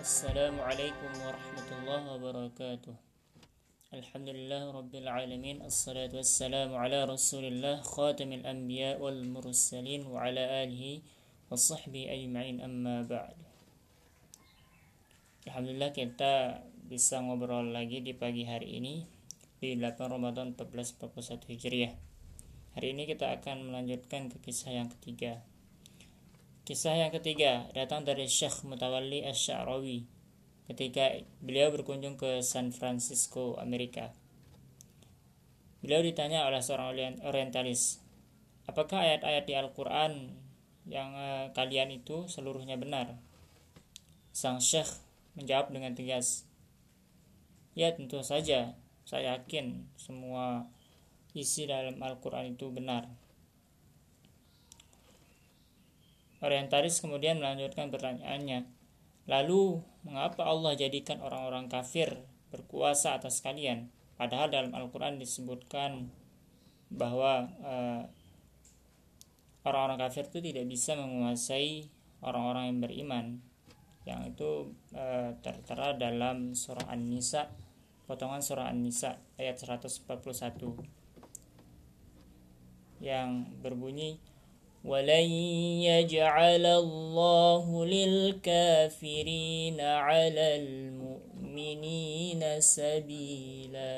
Assalamualaikum warahmatullahi wabarakatuh. Alhamdulillah Rabbil Alamin. Assalatu wassalamu ala rasulillah Khatamil anbiya wal mursalin Wa ala alihi wa sahbihi ajma'in amma ba'd. Alhamdulillah kita bisa ngobrol lagi di pagi hari ini Di 8 Ramadan 1441 Hijriah. Hari ini kita akan melanjutkan ke kisah yang ketiga Kisah yang ketiga datang dari Syekh Mutawalli Asy-Sya'rawi ketika beliau berkunjung ke San Francisco, Amerika. Beliau ditanya oleh seorang orientalis, "Apakah ayat-ayat di Al-Qur'an yang uh, kalian itu seluruhnya benar?" Sang Syekh menjawab dengan tegas, "Ya, tentu saja. Saya yakin semua isi dalam Al-Qur'an itu benar." Orientalis kemudian melanjutkan pertanyaannya. Lalu, mengapa Allah jadikan orang-orang kafir berkuasa atas kalian? Padahal dalam Al-Quran disebutkan bahwa eh, orang-orang kafir itu tidak bisa menguasai orang-orang yang beriman. Yang itu uh, tertera dalam surah An-Nisa, potongan surah An-Nisa ayat 141 yang berbunyi ولن يجعل الله للكافرين على المؤمنين سبيلا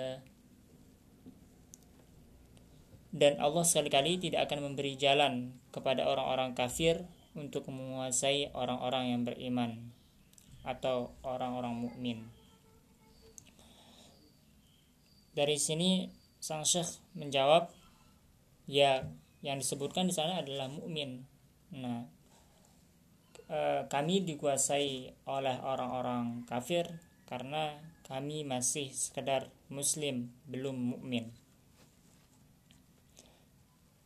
dan Allah sekali-kali tidak akan memberi jalan kepada orang-orang kafir untuk menguasai orang-orang yang beriman atau orang-orang mukmin. Dari sini sang syekh menjawab, ya yang disebutkan di sana adalah mukmin. Nah, e, kami dikuasai oleh orang-orang kafir karena kami masih sekedar muslim, belum mukmin.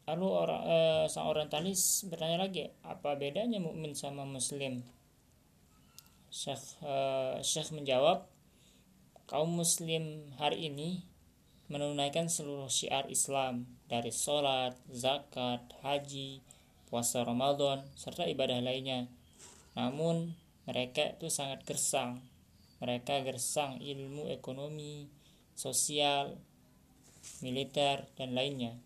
Lalu orang e, sang orientalis bertanya lagi, apa bedanya mukmin sama muslim? Syekh e, Syekh menjawab, kaum muslim hari ini menunaikan seluruh syiar Islam dari sholat, zakat, haji, puasa Ramadan, serta ibadah lainnya. Namun mereka itu sangat gersang. Mereka gersang ilmu ekonomi, sosial, militer, dan lainnya.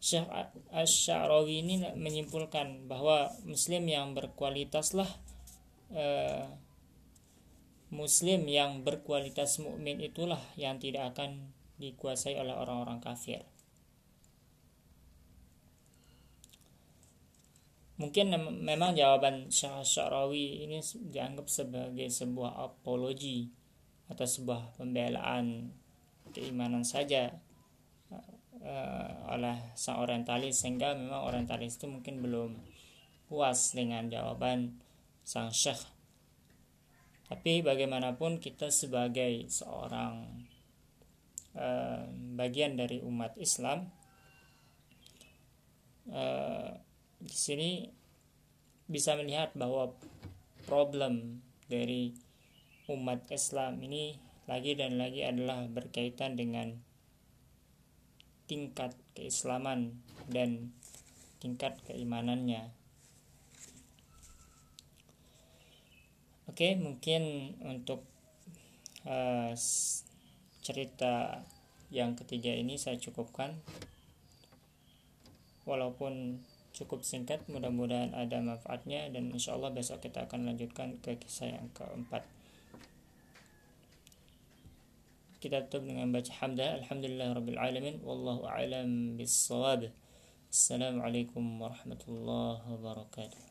Syekh Ash-Sha'rawi ini menyimpulkan bahwa muslim yang berkualitaslah eh, muslim yang berkualitas mukmin itulah yang tidak akan dikuasai oleh orang-orang kafir. Mungkin memang jawaban Syah Syarawi ini dianggap sebagai sebuah apologi atau sebuah pembelaan keimanan saja uh, oleh sang orientalis sehingga memang orientalis itu mungkin belum puas dengan jawaban sang syekh tapi bagaimanapun kita sebagai seorang uh, bagian dari umat Islam uh, di sini bisa melihat bahwa problem dari umat Islam ini lagi dan lagi adalah berkaitan dengan tingkat keislaman dan tingkat keimanannya Oke, mungkin untuk uh, cerita yang ketiga ini saya cukupkan. Walaupun cukup singkat, mudah-mudahan ada manfaatnya dan insya Allah besok kita akan lanjutkan ke kisah yang keempat. Kita tutup dengan baca hamdah. Alhamdulillah Rabbil Alamin. Wallahu a'lam bis Assalamualaikum warahmatullahi wabarakatuh.